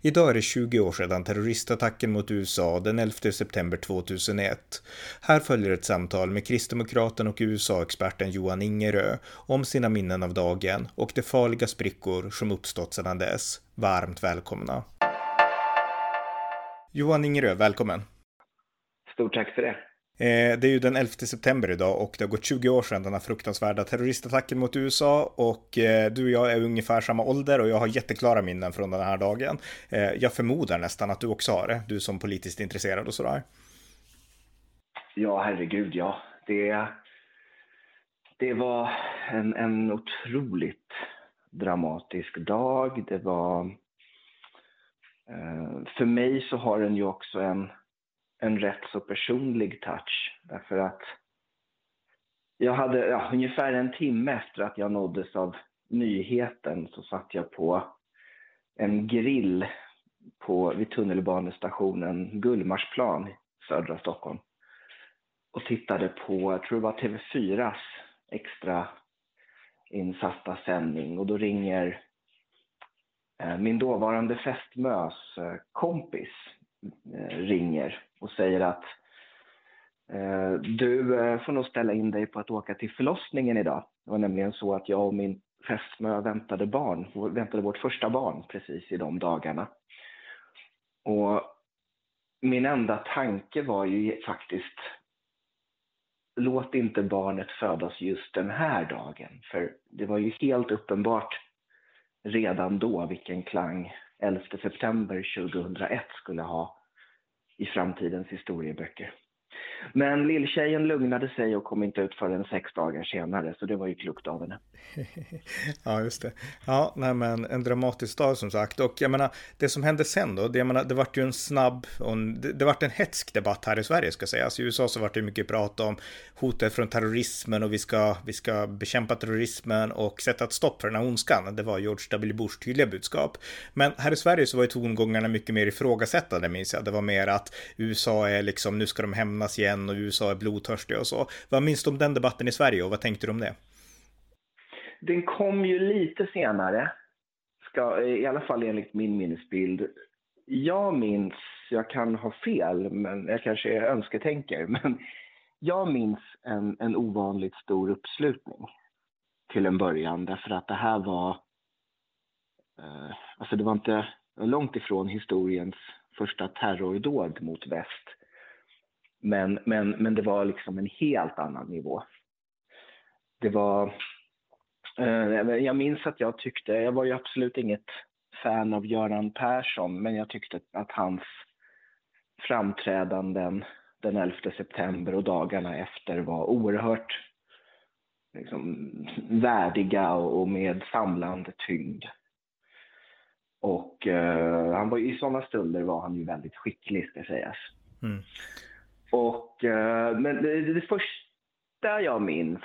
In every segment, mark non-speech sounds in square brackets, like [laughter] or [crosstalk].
Idag är det 20 år sedan terroristattacken mot USA den 11 september 2001. Här följer ett samtal med kristdemokraten och USA-experten Johan Ingerö om sina minnen av dagen och de farliga sprickor som uppstått sedan dess. Varmt välkomna! Johan Ingerö, välkommen! Stort tack för det! Eh, det är ju den 11 september idag och det har gått 20 år sedan den här fruktansvärda terroristattacken mot USA och eh, du och jag är ungefär samma ålder och jag har jätteklara minnen från den här dagen. Eh, jag förmodar nästan att du också har det, du som politiskt intresserad och sådär. Ja, herregud ja. Det, det var en, en otroligt dramatisk dag. Det var... För mig så har den ju också en en rätt så personlig touch. Därför att jag hade ja, ungefär en timme efter att jag nåddes av nyheten så satt jag på en grill på, vid tunnelbanestationen Gullmarsplan i södra Stockholm och tittade på, jag tror det var TV4s extra insatta sändning och då ringer eh, min dåvarande fästmös eh, kompis Eh, ringer och säger att eh, du eh, får nog ställa in dig på att åka till förlossningen idag. Det var nämligen så att jag och min fästmö väntade barn, väntade vårt första barn precis i de dagarna. Och min enda tanke var ju faktiskt låt inte barnet födas just den här dagen. För det var ju helt uppenbart redan då vilken klang 11 september 2001 skulle ha i framtidens historieböcker. Men lilltjejen lugnade sig och kom inte ut förrän sex dagar senare, så det var ju klokt av henne. [laughs] ja, just det. Ja, nej men en dramatisk dag som sagt. Och jag menar, det som hände sen då, det, jag menar, det vart ju en snabb, och en, det, det vart en hetsk debatt här i Sverige ska sägas. I USA så vart det mycket prat om hotet från terrorismen och vi ska, vi ska bekämpa terrorismen och sätta ett stopp för den här ondskan. Det var George W. Bushs tydliga budskap. Men här i Sverige så var ju tongångarna mycket mer ifrågasättande minns jag. Det var mer att USA är liksom, nu ska de hämnas igen och USA är blodtörstiga och så. Vad minns du om den debatten i Sverige och vad tänkte du om det? Den kom ju lite senare, ska, i alla fall enligt min minnesbild. Jag minns, jag kan ha fel, men jag kanske är önsketänker, [laughs] men jag minns en, en ovanligt stor uppslutning till en början därför att det här var, eh, alltså det var inte långt ifrån historiens första terrordåd mot väst. Men, men, men det var liksom en helt annan nivå. Det var... Eh, jag minns att jag tyckte, jag var ju absolut inget fan av Göran Persson, men jag tyckte att hans framträdanden den 11 september och dagarna efter var oerhört liksom, värdiga och med samlande tyngd. Och eh, han var, i sådana stunder var han ju väldigt skicklig, ska sägas. Mm. Och, eh, men det, det första jag minns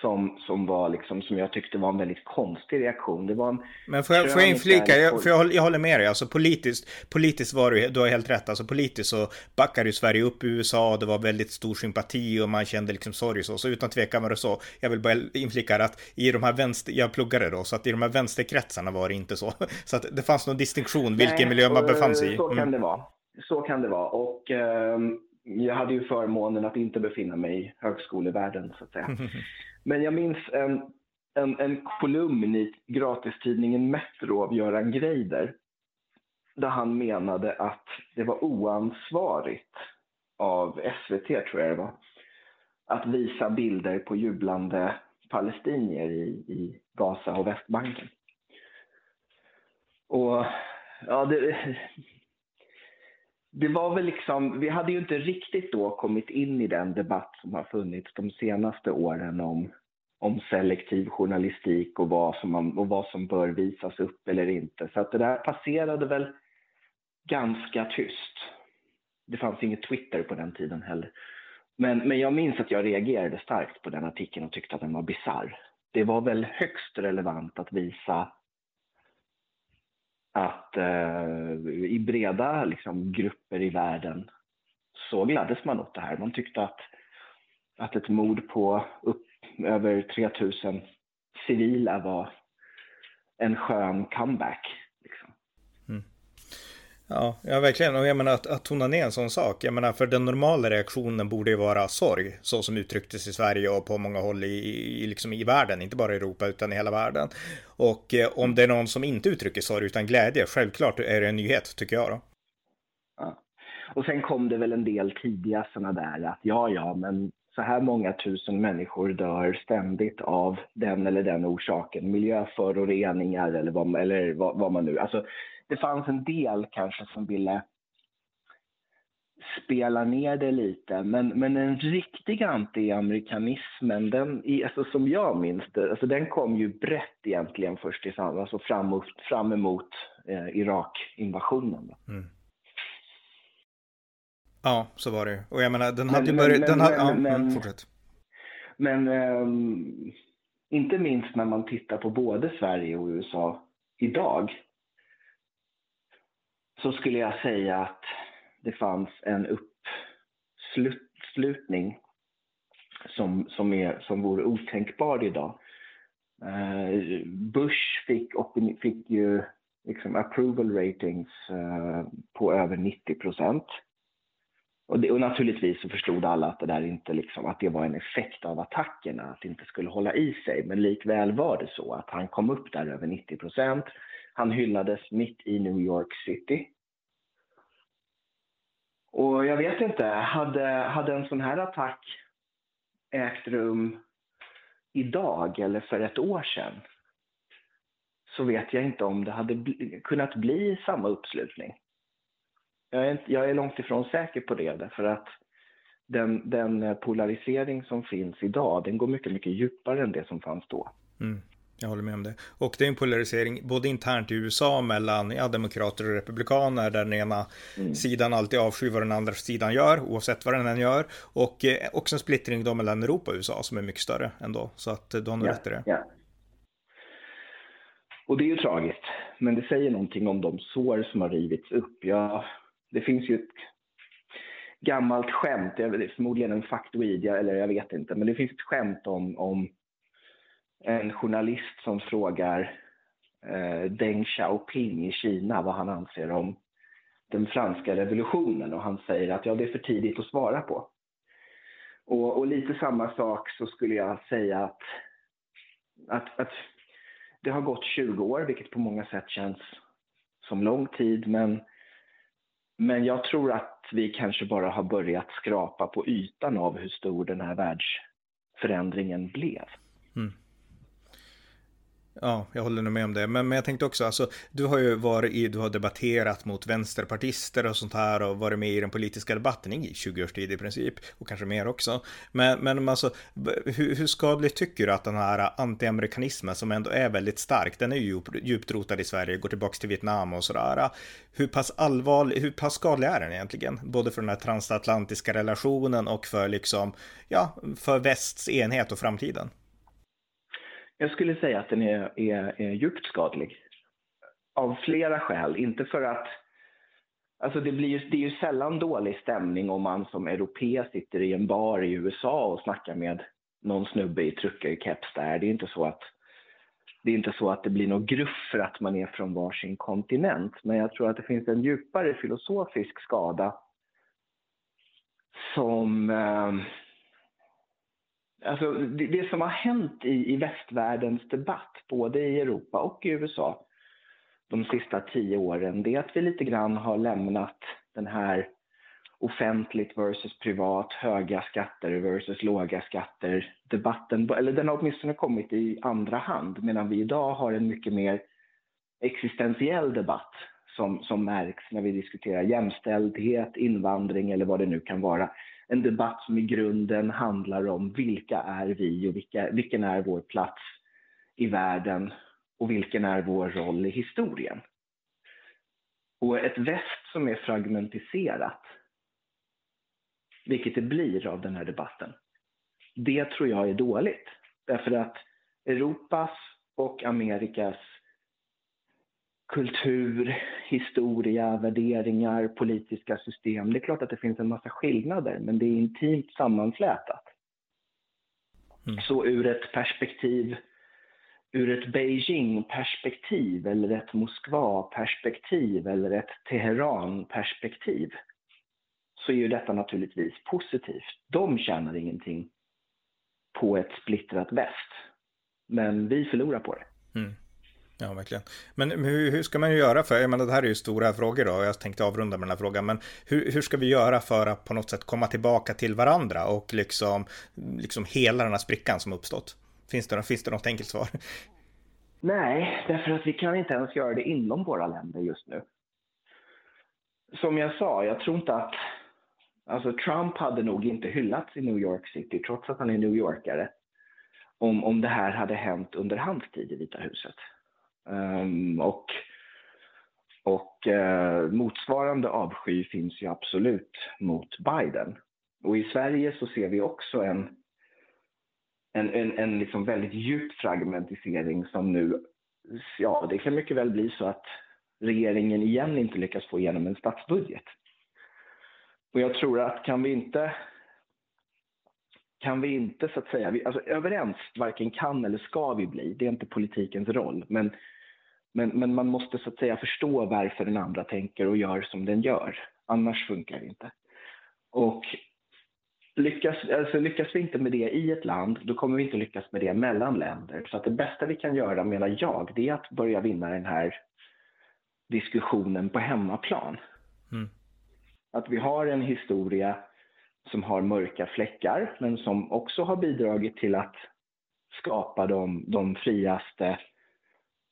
som, som var liksom, som jag tyckte var en väldigt konstig reaktion. Det var en Men får jag, får jag inflika, jag, för jag, jag håller med dig, alltså politiskt, politiskt var du, du har helt rätt, alltså politiskt så backade ju Sverige upp i USA, det var väldigt stor sympati och man kände liksom sorg så, så utan tvekan var det så. Jag vill bara inflika att i de här vänster, jag pluggade då, så att i de här vänsterkretsarna var det inte så. [laughs] Så att det fanns någon distinktion vilken Nej, miljö man befann sig i. Så kan mm. det vara. Så kan det vara. Och eh, jag hade ju förmånen att inte befinna mig i högskolevärlden, så att säga. [laughs] Men jag minns en, en, en kolumn i gratistidningen Metro av Göran Greider där han menade att det var oansvarigt av SVT, tror jag det var, att visa bilder på jublande palestinier i, i Gaza och Västbanken. Och ja, det, det var väl liksom, vi hade ju inte riktigt då kommit in i den debatt som har funnits de senaste åren om, om selektiv journalistik och vad, som man, och vad som bör visas upp eller inte. Så att det där passerade väl ganska tyst. Det fanns inget Twitter på den tiden heller. Men, men jag minns att jag reagerade starkt på den artikeln och tyckte att den var bizarr. Det var väl högst relevant att visa att eh, i breda liksom, grupper i världen så gladdes man åt det här. Man tyckte att, att ett mord på upp över 3000 civila var en skön comeback. Ja, ja, verkligen. Och jag menar att, att tona ner en sån sak. Jag menar, för den normala reaktionen borde ju vara sorg, så som uttrycktes i Sverige och på många håll i, i, liksom i världen, inte bara i Europa utan i hela världen. Och eh, om det är någon som inte uttrycker sorg utan glädje, självklart är det en nyhet, tycker jag då. Ja. Och sen kom det väl en del tidiga sådana där att ja, ja, men så här många tusen människor dör ständigt av den eller den orsaken, miljöföroreningar eller vad, eller vad, vad man nu... Alltså, det fanns en del kanske som ville spela ner det lite, men, men den riktiga anti-amerikanismen, den, alltså som jag minns det, alltså den kom ju brett egentligen först i alltså fram, fram emot eh, Irak-invasionen. Mm. Ja, så var det Och jag menar, den hade ju börjat... Den hade, ja, men, fortsätt. Men um, inte minst när man tittar på både Sverige och USA idag så skulle jag säga att det fanns en uppslutning som, som, är, som vore otänkbar idag. Eh, Bush fick, fick ju liksom approval ratings eh, på över 90 procent. Och, det, och, naturligtvis så förstod alla att det där inte liksom, att det var en effekt av attackerna, att det inte skulle hålla i sig. Men likväl var det så att han kom upp där över 90 procent. Han hyllades mitt i New York City. Och jag vet inte, hade, hade en sån här attack ägt rum idag eller för ett år sedan så vet jag inte om det hade bli, kunnat bli samma uppslutning. Jag är, inte, jag är långt ifrån säker på det därför att den, den polarisering som finns idag den går mycket, mycket djupare än det som fanns då. Mm. Jag håller med om det. Och det är en polarisering både internt i USA mellan ja, demokrater och republikaner där den ena mm. sidan alltid avskyr vad den andra sidan gör oavsett vad den än gör. Och eh, också en splittring då mellan Europa och USA som är mycket större ändå. Så att eh, du har nog rätt i det. Ja. Och det är ju tragiskt. Men det säger någonting om de sår som har rivits upp. Jag det finns ju ett gammalt skämt, förmodligen en faktoid, eller jag vet inte, men det finns ett skämt om, om en journalist som frågar eh, Deng Xiaoping i Kina vad han anser om den franska revolutionen och han säger att ja, det är för tidigt att svara på. Och, och lite samma sak så skulle jag säga att, att, att det har gått 20 år, vilket på många sätt känns som lång tid, men men jag tror att vi kanske bara har börjat skrapa på ytan av hur stor den här världsförändringen blev. Mm. Ja, jag håller nog med om det. Men, men jag tänkte också, alltså, du har ju varit i, du har debatterat mot vänsterpartister och sånt här och varit med i den politiska debatten i 20 års tid i princip. Och kanske mer också. Men, men alltså, hur, hur skadligt tycker du att den här antiamerikanismen som ändå är väldigt stark, den är ju djupt rotad i Sverige, går tillbaka till Vietnam och sådär. Hur pass allvarlig, hur pass skadlig är den egentligen? Både för den här transatlantiska relationen och för liksom, ja, för västs enhet och framtiden. Jag skulle säga att den är, är, är djupt skadlig. Av flera skäl. Inte för att... Alltså det, blir det är ju sällan dålig stämning om man som europé sitter i en bar i USA och snackar med någon snubbe i truckerkeps där. Det är inte så att det är inte så att det blir något gruff för att man är från varsin kontinent. Men jag tror att det finns en djupare filosofisk skada som eh, Alltså, det, det, som har hänt i, i västvärldens debatt, både i Europa och i USA, de sista tio åren, det är att vi lite grann har lämnat den här offentligt versus privat, höga skatter versus låga skatter debatten, eller den har åtminstone kommit i andra hand, medan vi idag har en mycket mer existentiell debatt som, som märks när vi diskuterar jämställdhet, invandring eller vad det nu kan vara en debatt som i grunden handlar om vilka är vi och vilka, vilken är vår plats i världen och vilken är vår roll i historien. Och ett väst som är fragmentiserat, vilket det blir av den här debatten, det tror jag är dåligt. Därför att Europas och Amerikas kultur, historia, värderingar, politiska system. Det är klart att det finns en massa skillnader, men det är intimt sammanflätat. Mm. Så ur ett perspektiv, ur ett Beijing-perspektiv eller ett Moskva-perspektiv eller ett Teheran-perspektiv så är ju detta naturligtvis positivt. De tjänar ingenting på ett splittrat väst. Men vi förlorar på det. Mm. Ja, verkligen. Men hur, hur, ska man göra för, jag menar det här är ju stora frågor då, jag tänkte avrunda med den här frågan, men hur, hur ska vi göra för att på något sätt komma tillbaka till varandra och liksom, liksom hela den här sprickan som uppstått? Finns det, finns det något enkelt svar? Nej, därför att vi kan inte ens göra det inom våra länder just nu. Som jag sa, jag tror inte att Alltså Trump hade nog inte hyllats i New York City, trots att han är New Yorkare, om, om det här hade hänt under hans tid i Vita huset. Um, och och eh, motsvarande avsky finns ju absolut mot Biden. Och i Sverige så ser vi också en, en, en, en liksom väldigt djup fragmentisering som nu, ja det kan mycket väl bli så att regeringen igen inte lyckas få igenom en statsbudget. Och jag tror att kan vi inte kan vi inte så att säga, vi, alltså överens varken kan eller ska vi bli, det är inte politikens roll. Men, men, men man måste så att säga förstå varför den andra tänker och gör som den gör. Annars funkar det inte. Och lyckas, alltså lyckas vi inte med det i ett land, då kommer vi inte lyckas med det mellan länder. Så att det bästa vi kan göra, menar jag, det är att börja vinna den här diskussionen på hemmaplan. Mm att vi har en historia som har mörka fläckar, men som också har bidragit till att skapa de, de friaste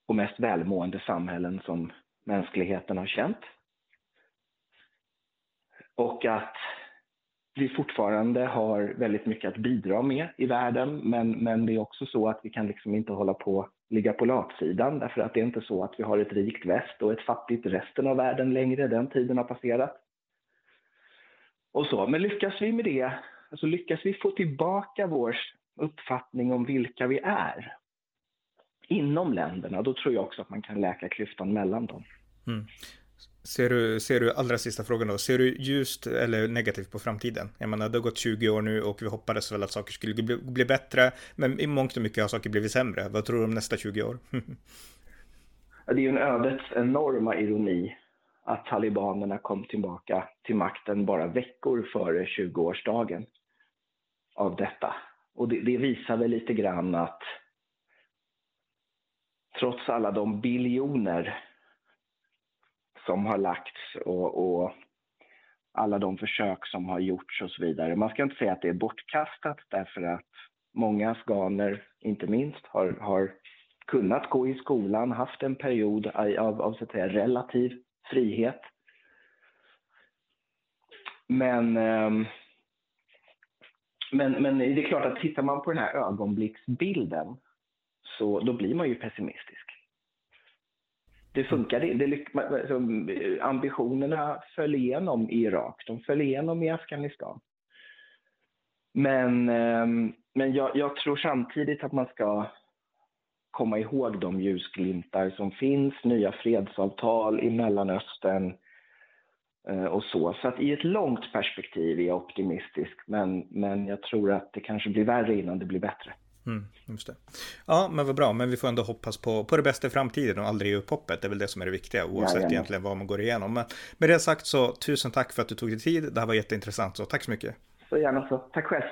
och mest välmående samhällen som mänskligheten har känt. Och att vi fortfarande har väldigt mycket att bidra med i världen, men, men det är också så att vi kan liksom inte hålla på ligga på latsidan, därför att det är inte så att vi har ett rikt väst och ett fattigt resten av världen längre. Den tiden har passerat och så. Men lyckas vi med det, alltså lyckas vi få tillbaka vår uppfattning om vilka vi är inom länderna, då tror jag också att man kan läka klyftan mellan dem. Mm. Ser du, ser du, allra sista frågan då, ser du ljust eller negativt på framtiden? Jag menar, det har gått 20 år nu och vi hoppades väl att saker skulle bli, bli bättre, men i mångt och mycket har saker blivit sämre. Vad tror du om nästa 20 år? [laughs] det är ju en ödets enorma ironi att talibanerna kom tillbaka till makten bara veckor före 20-årsdagen av detta. Och det, det, visar väl lite grann att trots alla de biljoner som har lagts och, och alla de försök som har gjorts och så vidare. Man ska inte säga att det är bortkastat därför att många afghaner, inte minst, har, har kunnat gå i skolan, haft en period av, av så att säga, relativ frihet. Men, ehm, men, men det är klart att tittar man på den här ögonblicksbilden så då blir man ju pessimistisk. Det funkade det, alltså, ambitionerna föll igenom i Irak, de föll igenom i Afghanistan. Men, ehm, men jag, jag tror samtidigt att man ska komma ihåg de ljusglimtar som finns, nya fredsavtal i Mellanöstern eh, och så. Så att i ett långt perspektiv är jag optimistisk, men, men jag tror att det kanske blir värre innan det blir bättre. Mm, just det. Ja, men vad bra, men vi får ändå hoppas på, på det bästa i framtiden och aldrig ge upp hoppet. Det är väl det som är det viktiga, oavsett ja, egentligen vad man går igenom. Men med det sagt så tusen tack för att du tog dig tid. Det här var jätteintressant, så tack så mycket. Så gärna så. Tack själv.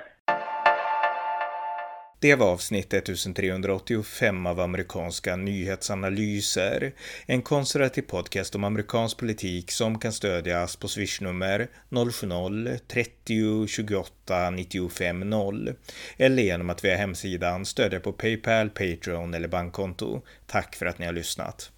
Det var avsnitt 1385 av amerikanska nyhetsanalyser. En konservativ podcast om amerikansk politik som kan stödjas på swishnummer 070-30 28 95 0 eller genom att via hemsidan stödja på Paypal, Patreon eller bankkonto. Tack för att ni har lyssnat.